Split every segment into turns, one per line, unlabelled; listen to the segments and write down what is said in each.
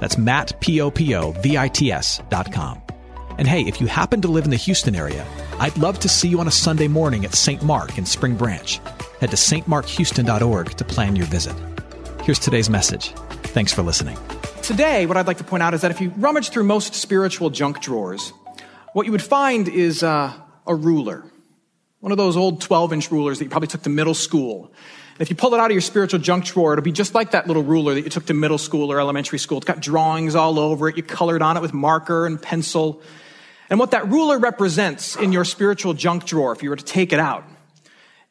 That's Matt, P-O-P-O-V-I-T-S dot com. And hey, if you happen to live in the Houston area, I'd love to see you on a Sunday morning at St. Mark in Spring Branch. Head to stmarkhouston.org to plan your visit. Here's today's message. Thanks for listening.
Today, what I'd like to point out is that if you rummage through most spiritual junk drawers, what you would find is uh, a ruler. One of those old 12 inch rulers that you probably took to middle school. If you pull it out of your spiritual junk drawer, it'll be just like that little ruler that you took to middle school or elementary school. It's got drawings all over it. You colored on it with marker and pencil. And what that ruler represents in your spiritual junk drawer, if you were to take it out,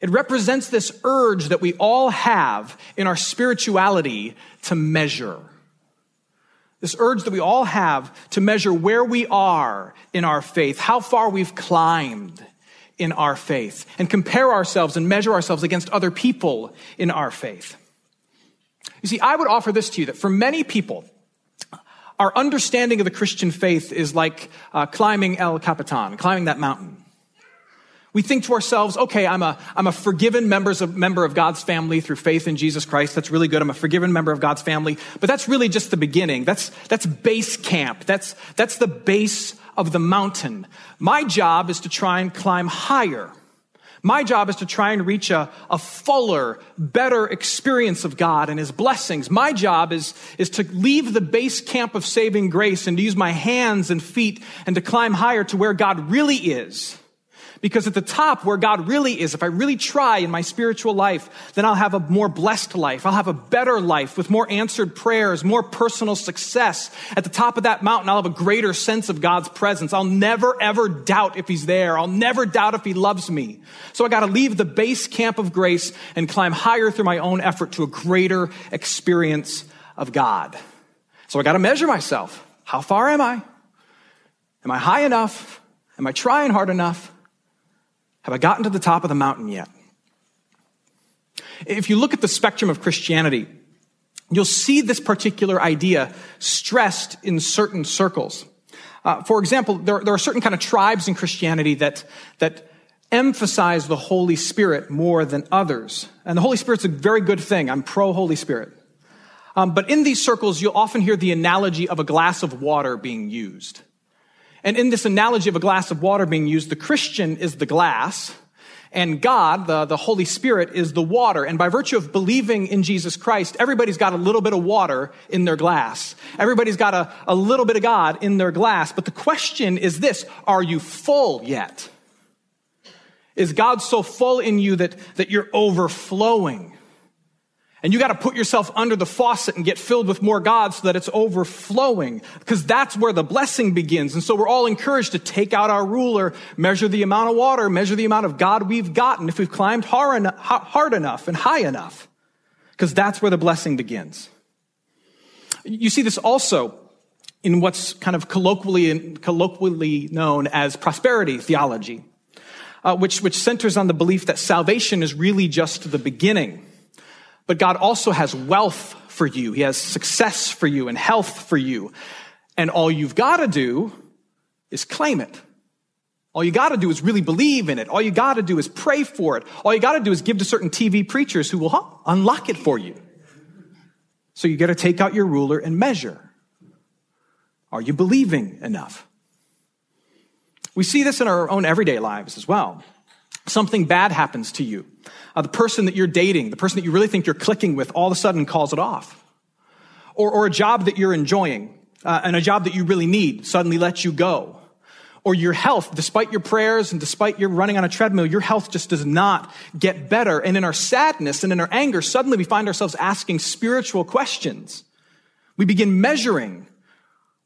it represents this urge that we all have in our spirituality to measure. This urge that we all have to measure where we are in our faith, how far we've climbed in our faith, and compare ourselves and measure ourselves against other people in our faith. You see, I would offer this to you that for many people, our understanding of the Christian faith is like uh, climbing El Capitan, climbing that mountain. We think to ourselves, okay, I'm a, I'm a forgiven members of, member of God's family through faith in Jesus Christ. That's really good. I'm a forgiven member of God's family. But that's really just the beginning. That's, that's base camp. That's, that's the base of the mountain. My job is to try and climb higher. My job is to try and reach a, a fuller, better experience of God and His blessings. My job is, is to leave the base camp of saving grace and to use my hands and feet and to climb higher to where God really is. Because at the top, where God really is, if I really try in my spiritual life, then I'll have a more blessed life. I'll have a better life with more answered prayers, more personal success. At the top of that mountain, I'll have a greater sense of God's presence. I'll never ever doubt if He's there. I'll never doubt if He loves me. So I got to leave the base camp of grace and climb higher through my own effort to a greater experience of God. So I got to measure myself. How far am I? Am I high enough? Am I trying hard enough? Have I gotten to the top of the mountain yet? If you look at the spectrum of Christianity, you'll see this particular idea stressed in certain circles. Uh, for example, there, there, are certain kind of tribes in Christianity that, that emphasize the Holy Spirit more than others. And the Holy Spirit's a very good thing. I'm pro Holy Spirit. Um, but in these circles, you'll often hear the analogy of a glass of water being used. And in this analogy of a glass of water being used, the Christian is the glass, and God, the, the Holy Spirit, is the water. And by virtue of believing in Jesus Christ, everybody's got a little bit of water in their glass. Everybody's got a, a little bit of God in their glass. But the question is this Are you full yet? Is God so full in you that, that you're overflowing? And you got to put yourself under the faucet and get filled with more God so that it's overflowing because that's where the blessing begins. And so we're all encouraged to take out our ruler, measure the amount of water, measure the amount of God we've gotten if we've climbed hard enough and high enough because that's where the blessing begins. You see this also in what's kind of colloquially, colloquially known as prosperity theology, uh, which, which centers on the belief that salvation is really just the beginning but God also has wealth for you. He has success for you and health for you. And all you've got to do is claim it. All you got to do is really believe in it. All you got to do is pray for it. All you got to do is give to certain TV preachers who will huh, unlock it for you. So you got to take out your ruler and measure. Are you believing enough? We see this in our own everyday lives as well. Something bad happens to you uh, the person that you're dating, the person that you really think you're clicking with, all of a sudden calls it off. Or, or a job that you're enjoying uh, and a job that you really need suddenly lets you go. Or your health, despite your prayers and despite your running on a treadmill, your health just does not get better. And in our sadness and in our anger, suddenly we find ourselves asking spiritual questions. We begin measuring.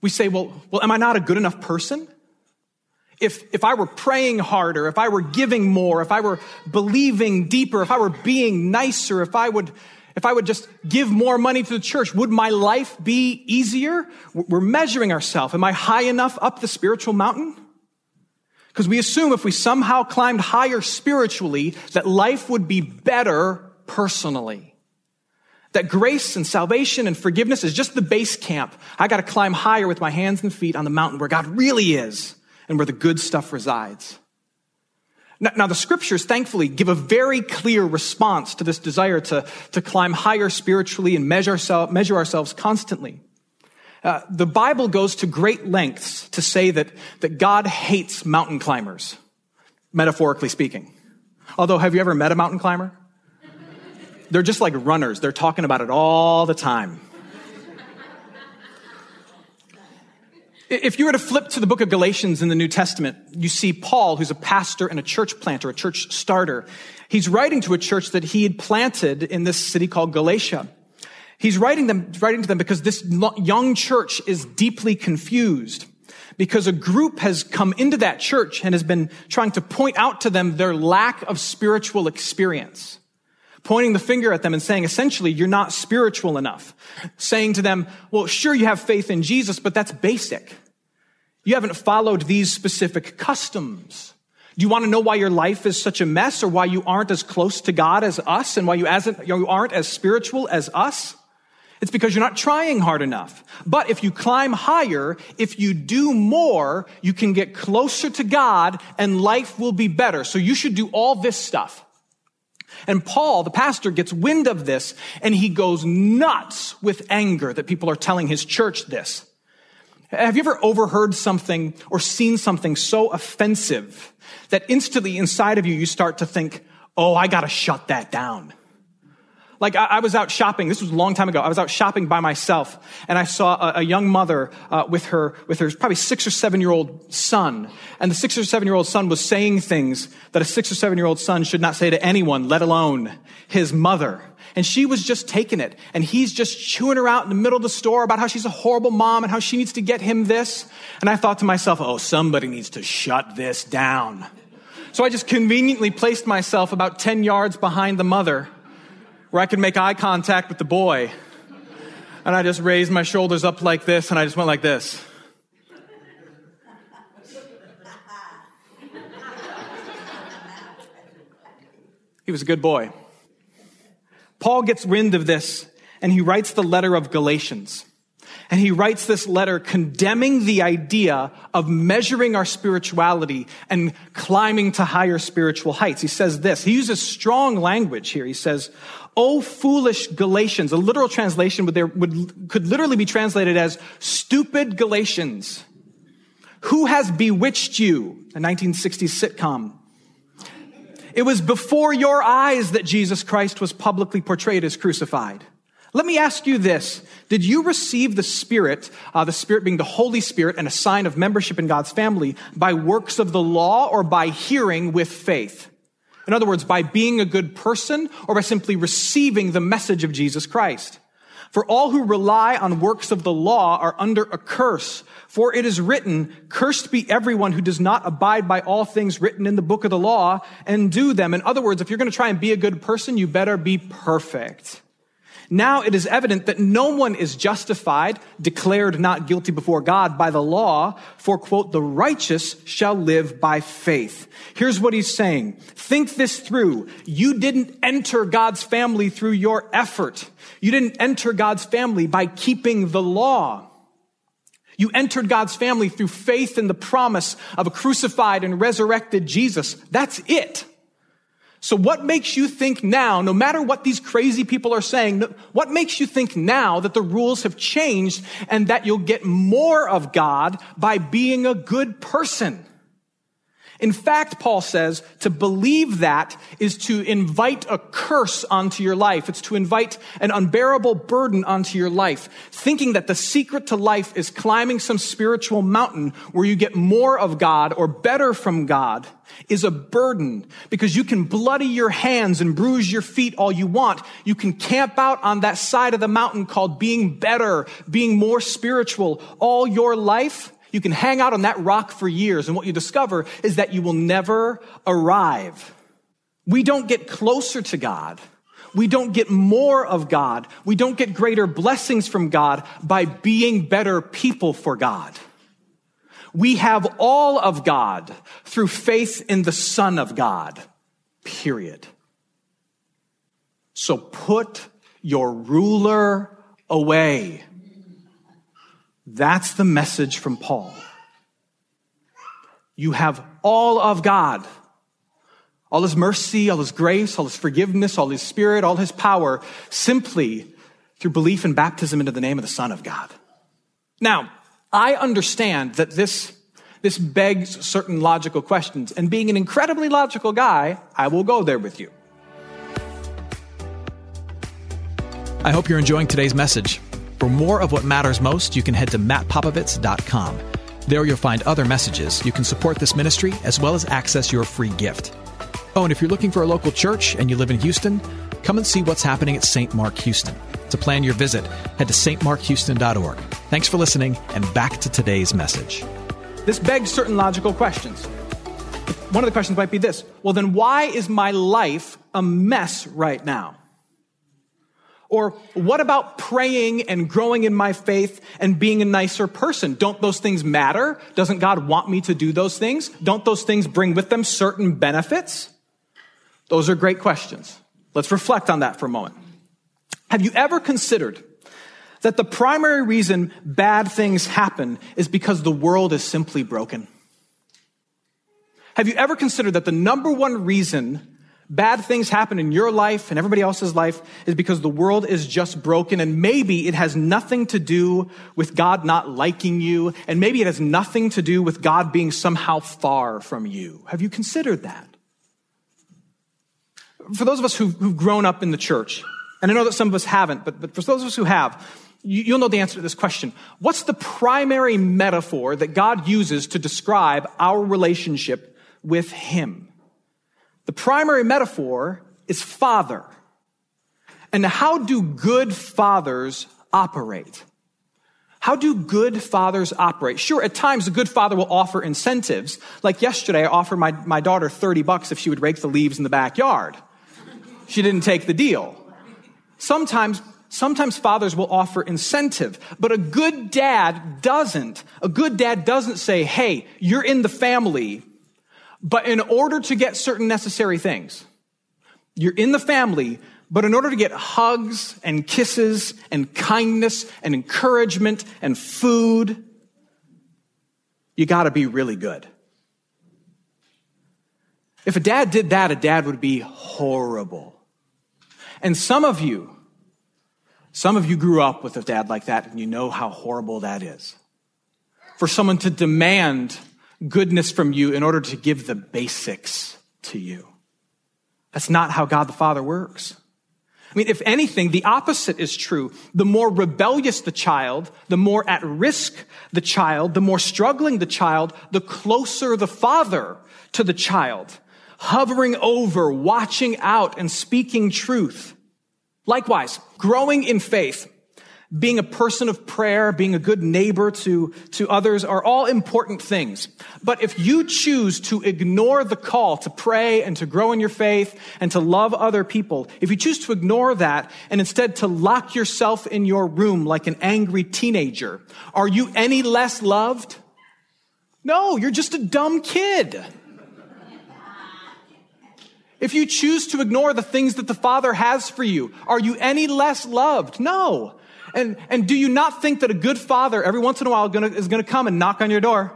We say, well, well, am I not a good enough person? If, if I were praying harder, if I were giving more, if I were believing deeper, if I were being nicer, if I would, If I would just give more money to the church, would my life be easier? We're measuring ourselves. Am I high enough up the spiritual mountain? Because we assume if we somehow climbed higher spiritually, that life would be better personally. That grace and salvation and forgiveness is just the base camp. I got to climb higher with my hands and feet on the mountain where God really is and where the good stuff resides. Now, now, the scriptures, thankfully, give a very clear response to this desire to, to climb higher spiritually and measure, measure ourselves constantly. Uh, the Bible goes to great lengths to say that, that God hates mountain climbers, metaphorically speaking. Although, have you ever met a mountain climber? They're just like runners. They're talking about it all the time. If you were to flip to the book of Galatians in the New Testament, you see Paul, who's a pastor and a church planter, a church starter. He's writing to a church that he had planted in this city called Galatia. He's writing them, writing to them because this young church is deeply confused because a group has come into that church and has been trying to point out to them their lack of spiritual experience pointing the finger at them and saying, essentially, you're not spiritual enough. Saying to them, well, sure, you have faith in Jesus, but that's basic. You haven't followed these specific customs. Do you want to know why your life is such a mess or why you aren't as close to God as us and why you, you aren't as spiritual as us? It's because you're not trying hard enough. But if you climb higher, if you do more, you can get closer to God and life will be better. So you should do all this stuff. And Paul, the pastor, gets wind of this and he goes nuts with anger that people are telling his church this. Have you ever overheard something or seen something so offensive that instantly inside of you, you start to think, oh, I gotta shut that down? Like I, I, was out shopping. This was a long time ago. I was out shopping by myself, and I saw a, a young mother uh, with her with her probably six or seven year old son. And the six or seven year old son was saying things that a six or seven year old son should not say to anyone, let alone his mother. And she was just taking it. And he's just chewing her out in the middle of the store about how she's a horrible mom and how she needs to get him this. And I thought to myself, oh, somebody needs to shut this down. So I just conveniently placed myself about 10 yards behind the mother where I could make eye contact with the boy. And I just raised my shoulders up like this and I just went like this. He was a good boy. Paul gets wind of this and he writes the letter of Galatians. And he writes this letter condemning the idea of measuring our spirituality and climbing to higher spiritual heights. He says this. He uses strong language here. He says, Oh, foolish Galatians. A literal translation would, there, would, could literally be translated as stupid Galatians. Who has bewitched you? A 1960s sitcom. It was before your eyes that Jesus Christ was publicly portrayed as crucified. Let me ask you this. Did you receive the Spirit, uh, the Spirit being the Holy Spirit and a sign of membership in God's family, by works of the law or by hearing with faith? In other words, by being a good person or by simply receiving the message of Jesus Christ? For all who rely on works of the law are under a curse. For it is written, cursed be everyone who does not abide by all things written in the book of the law and do them. In other words, if you're going to try and be a good person, you better be perfect. Now it is evident that no one is justified, declared not guilty before God by the law, for quote, the righteous shall live by faith. Here's what he's saying. Think this through. You didn't enter God's family through your effort. You didn't enter God's family by keeping the law. You entered God's family through faith in the promise of a crucified and resurrected Jesus. That's it. So what makes you think now, no matter what these crazy people are saying, what makes you think now that the rules have changed and that you'll get more of God by being a good person? In fact, Paul says, to believe that is to invite a curse onto your life. It's to invite an unbearable burden onto your life. Thinking that the secret to life is climbing some spiritual mountain where you get more of God or better from God is a burden because you can bloody your hands and bruise your feet all you want. You can camp out on that side of the mountain called being better, being more spiritual all your life you can hang out on that rock for years, and what you discover is that you will never arrive. We don't get closer to God. We don't get more of God. We don't get greater blessings from God by being better people for God. We have all of God through faith in the Son of God. Period. So put your ruler away. That's the message from Paul. You have all of God. All his mercy, all his grace, all his forgiveness, all his spirit, all his power, simply through belief and baptism into the name of the Son of God. Now, I understand that this, this begs certain logical questions, and being an incredibly logical guy, I will go there with you.
I hope you're enjoying today's message. For more of what matters most, you can head to mattpopovits.com. There you'll find other messages. You can support this ministry as well as access your free gift. Oh, and if you're looking for a local church and you live in Houston, come and see what's happening at St. Mark Houston. To plan your visit, head to stmarkhouston.org. Thanks for listening, and back to today's message.
This begs certain logical questions. One of the questions might be this Well, then why is my life a mess right now? Or what about praying and growing in my faith and being a nicer person? Don't those things matter? Doesn't God want me to do those things? Don't those things bring with them certain benefits? Those are great questions. Let's reflect on that for a moment. Have you ever considered that the primary reason bad things happen is because the world is simply broken? Have you ever considered that the number one reason bad things happen in your life and everybody else's life is because the world is just broken and maybe it has nothing to do with God not liking you and maybe it has nothing to do with God being somehow far from you. Have you considered that? For those of us who've, who've grown up in the church, and I know that some of us haven't, but, but for those of us who have, you, you'll know the answer to this question. What's the primary metaphor that God uses to describe our relationship with Him? The primary metaphor is father. And how do good fathers operate? How do good fathers operate? Sure, at times a good father will offer incentives. Like yesterday, I offered my, my daughter 30 bucks if she would rake the leaves in the backyard. She didn't take the deal. Sometimes, sometimes fathers will offer incentive, but a good dad doesn't. A good dad doesn't say, hey, you're in the family. But in order to get certain necessary things, you're in the family, but in order to get hugs and kisses and kindness and encouragement and food, you got to be really good. If a dad did that, a dad would be horrible. And some of you, some of you grew up with a dad like that and you know how horrible that is. For someone to demand goodness from you in order to give the basics to you. That's not how God the Father works. I mean, if anything, the opposite is true. The more rebellious the child, the more at risk the child, the more struggling the child, the closer the father to the child, hovering over, watching out, and speaking truth. Likewise, growing in faith being a person of prayer, being a good neighbor to, to others are all important things. But if you choose to ignore the call to pray and to grow in your faith and to love other people, if you choose to ignore that and instead to lock yourself in your room like an angry teenager, are you any less loved? No, you're just a dumb kid. If you choose to ignore the things that the Father has for you, are you any less loved? No. And, and do you not think that a good father every once in a while gonna, is going to come and knock on your door?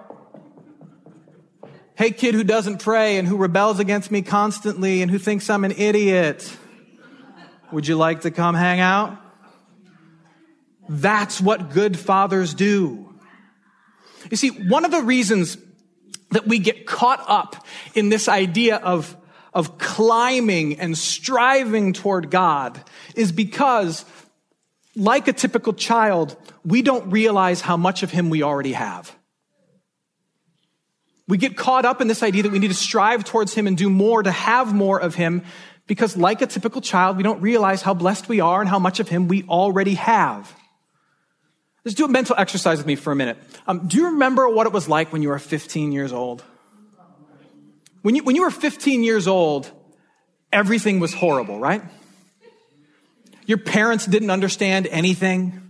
Hey, kid who doesn't pray and who rebels against me constantly and who thinks I'm an idiot. Would you like to come hang out? That's what good fathers do. You see, one of the reasons that we get caught up in this idea of, of climbing and striving toward God is because like a typical child, we don't realize how much of him we already have. We get caught up in this idea that we need to strive towards him and do more to have more of him because, like a typical child, we don't realize how blessed we are and how much of him we already have. Let's do a mental exercise with me for a minute. Um, do you remember what it was like when you were 15 years old? When you, when you were 15 years old, everything was horrible, right? Your parents didn't understand anything.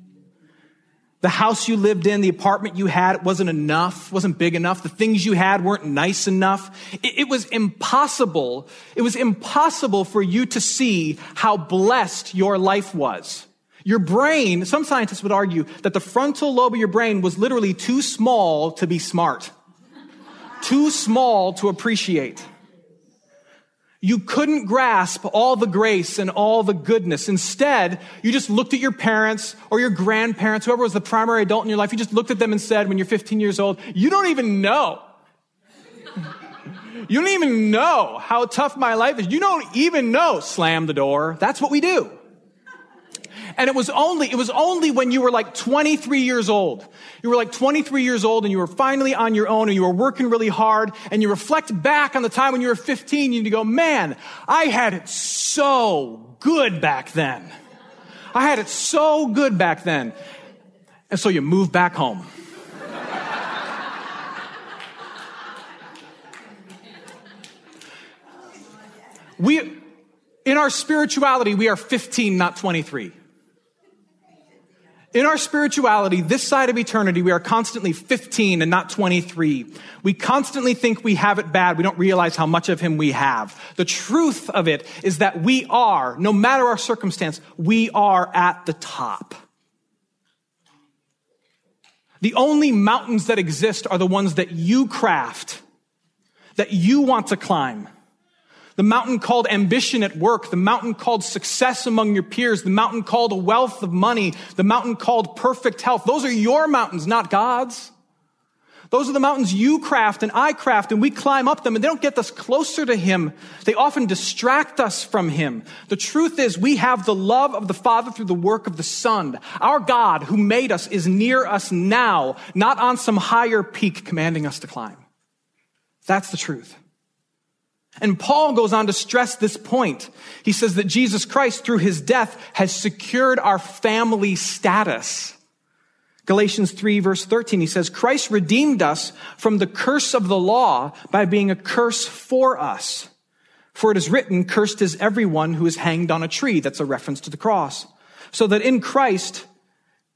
The house you lived in, the apartment you had, wasn't enough, wasn't big enough. The things you had weren't nice enough. It, it, was impossible. It was impossible for you to see how blessed your life was. Your brain, some scientists would argue that the frontal lobe of your brain was literally too small to be smart, too small to appreciate. You couldn't grasp all the grace and all the goodness. Instead, you just looked at your parents or your grandparents, whoever was the primary adult in your life, you just looked at them and said, when you're 15 years old, you don't even know. you don't even know how tough my life is. You don't even know. Slam the door. That's what we do. And it was only, it was only when you were like 23 years old. You were like 23 years old and you were finally on your own and you were working really hard and you reflect back on the time when you were 15 and you go, man, I had it so good back then. I had it so good back then. And so you move back home. we, in our spirituality, we are 15, not 23. In our spirituality, this side of eternity, we are constantly 15 and not 23. We constantly think we have it bad. We don't realize how much of Him we have. The truth of it is that we are, no matter our circumstance, we are at the top. The only mountains that exist are the ones that you craft, that you want to climb. The mountain called ambition at work, the mountain called success among your peers, the mountain called a wealth of money, the mountain called perfect health. Those are your mountains, not God's. Those are the mountains you craft and I craft and we climb up them and they don't get us closer to Him. They often distract us from Him. The truth is we have the love of the Father through the work of the Son. Our God who made us is near us now, not on some higher peak commanding us to climb. That's the truth. And Paul goes on to stress this point. He says that Jesus Christ, through his death, has secured our family status. Galatians 3 verse 13, he says, Christ redeemed us from the curse of the law by being a curse for us. For it is written, cursed is everyone who is hanged on a tree. That's a reference to the cross. So that in Christ,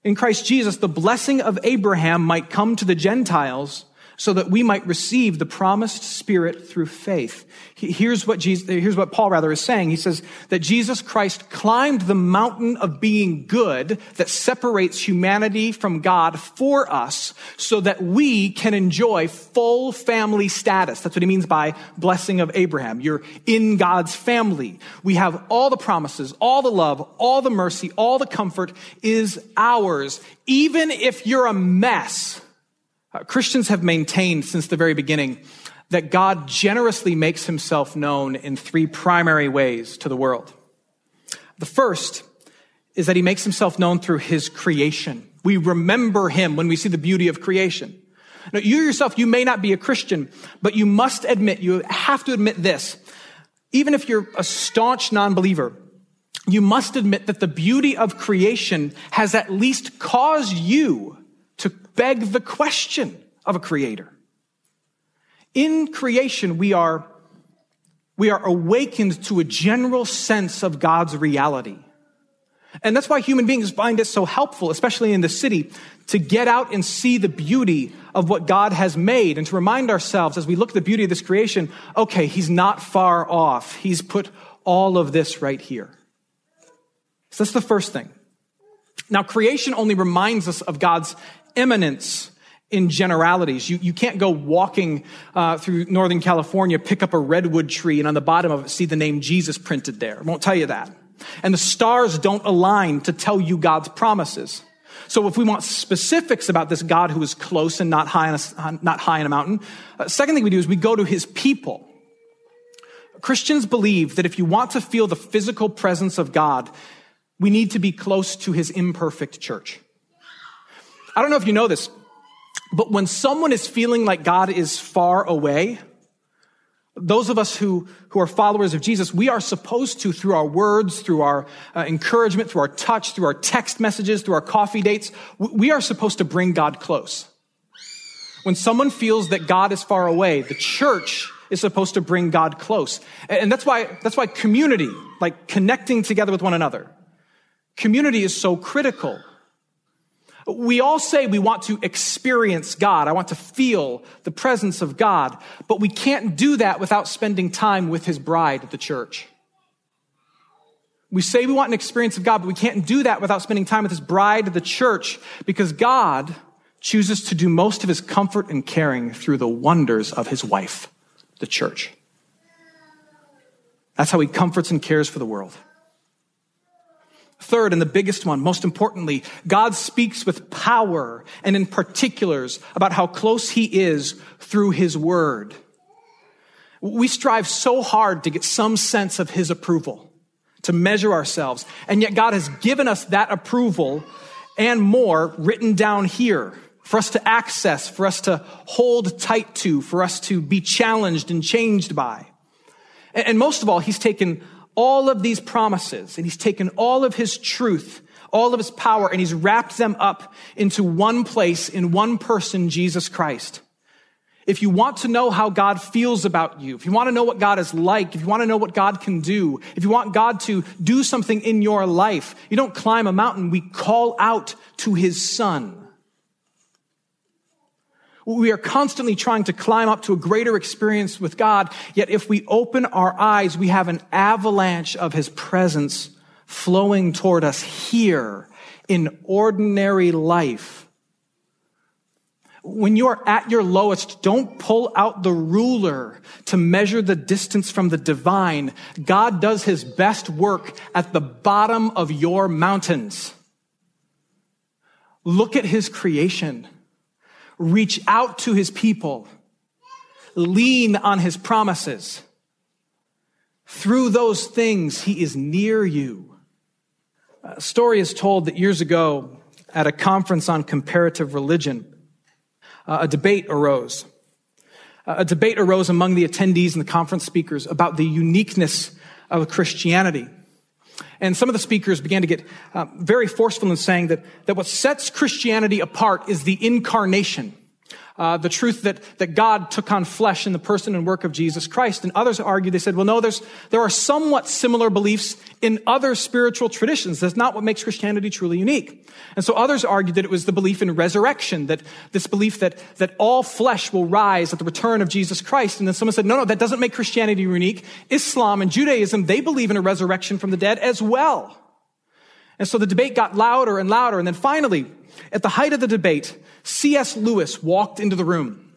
in Christ Jesus, the blessing of Abraham might come to the Gentiles so that we might receive the promised spirit through faith. Here's what Jesus, here's what Paul rather is saying. He says that Jesus Christ climbed the mountain of being good that separates humanity from God for us so that we can enjoy full family status. That's what he means by blessing of Abraham. You're in God's family. We have all the promises, all the love, all the mercy, all the comfort is ours. Even if you're a mess, uh, Christians have maintained since the very beginning that God generously makes himself known in three primary ways to the world. The first is that he makes himself known through his creation. We remember him when we see the beauty of creation. Now, you yourself, you may not be a Christian, but you must admit, you have to admit this. Even if you're a staunch non-believer, you must admit that the beauty of creation has at least caused you beg the question of a creator. In creation, we are, we are awakened to a general sense of God's reality. And that's why human beings find it so helpful, especially in the city, to get out and see the beauty of what God has made and to remind ourselves as we look at the beauty of this creation, okay, He's not far off. He's put all of this right here. So that's the first thing. Now, creation only reminds us of God's immanence in generalities. You, you can't go walking uh, through Northern California, pick up a redwood tree, and on the bottom of it see the name Jesus printed there. It won't tell you that. And the stars don't align to tell you God's promises. So if we want specifics about this God who is close and not high on a, not high in a mountain, uh, second thing we do is we go to his people. Christians believe that if you want to feel the physical presence of God, we need to be close to his imperfect church. I don't know if you know this, but when someone is feeling like God is far away, those of us who, who are followers of Jesus, we are supposed to, through our words, through our uh, encouragement, through our touch, through our text messages, through our coffee dates, we are supposed to bring God close. When someone feels that God is far away, the church is supposed to bring God close. And that's why, that's why community, like connecting together with one another, Community is so critical. We all say we want to experience God. I want to feel the presence of God, but we can't do that without spending time with his bride, the church. We say we want an experience of God, but we can't do that without spending time with his bride, the church, because God chooses to do most of his comfort and caring through the wonders of his wife, the church. That's how he comforts and cares for the world. Third, and the biggest one, most importantly, God speaks with power and in particulars about how close he is through his word. We strive so hard to get some sense of his approval, to measure ourselves, and yet God has given us that approval and more written down here for us to access, for us to hold tight to, for us to be challenged and changed by. And most of all, he's taken all of these promises and he's taken all of his truth, all of his power, and he's wrapped them up into one place in one person, Jesus Christ. If you want to know how God feels about you, if you want to know what God is like, if you want to know what God can do, if you want God to do something in your life, you don't climb a mountain. We call out to his son. We are constantly trying to climb up to a greater experience with God. Yet if we open our eyes, we have an avalanche of his presence flowing toward us here in ordinary life. When you're at your lowest, don't pull out the ruler to measure the distance from the divine. God does his best work at the bottom of your mountains. Look at his creation reach out to his people, lean on his promises. Through those things, he is near you. A story is told that years ago at a conference on comparative religion, uh, a debate arose. Uh, a debate arose among the attendees and the conference speakers about the uniqueness of Christianity. And some of the speakers began to get uh, very forceful in saying that, that what sets Christianity apart is the incarnation. Uh, the truth that, that God took on flesh in the person and work of Jesus Christ. And others argued, they said, well, no, there's, there are somewhat similar beliefs in other spiritual traditions. That's not what makes Christianity truly unique. And so others argued that it was the belief in resurrection, that this belief that, that all flesh will rise at the return of Jesus Christ. And then someone said, no, no, that doesn't make Christianity unique. Islam and Judaism, they believe in a resurrection from the dead as well. And so the debate got louder and louder. And then finally, at the height of the debate, C.S. Lewis walked into the room.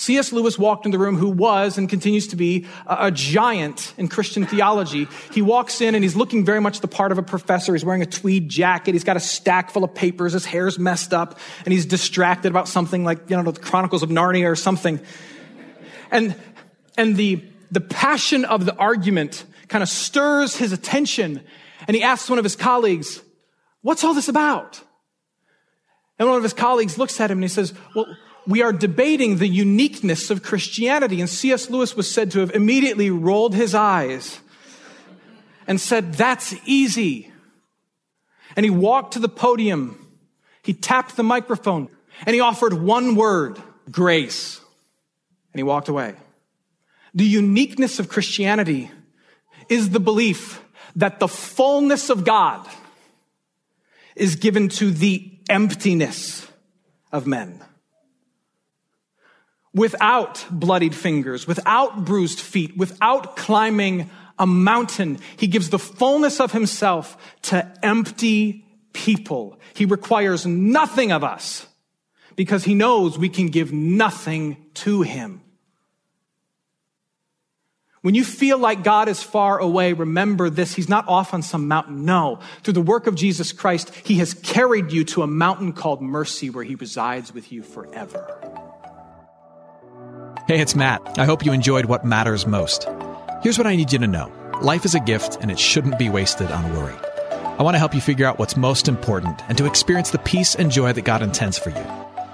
C.S. Lewis walked in the room, who was and continues to be a, a, giant in Christian theology. He walks in and he's looking very much the part of a professor. He's wearing a tweed jacket. He's got a stack full of papers. His hair's messed up and he's distracted about something like, you know, the Chronicles of Narnia or something. And, and the, the passion of the argument kind of stirs his attention and he asks one of his colleagues, what's all this about? And one of his colleagues looks at him and he says, well, we are debating the uniqueness of Christianity. And C.S. Lewis was said to have immediately rolled his eyes and said, that's easy. And he walked to the podium. He tapped the microphone and he offered one word, grace. And he walked away. The uniqueness of Christianity is the belief that the fullness of God is given to the emptiness of men. Without bloodied fingers, without bruised feet, without climbing a mountain, he gives the fullness of himself to empty people. He requires nothing of us because he knows we can give nothing to him. When you feel like God is far away, remember this. He's not off on some mountain. No. Through the work of Jesus Christ, He has carried you to a mountain called mercy where He resides with you forever.
Hey, it's Matt. I hope you enjoyed what matters most. Here's what I need you to know life is a gift and it shouldn't be wasted on worry. I want to help you figure out what's most important and to experience the peace and joy that God intends for you.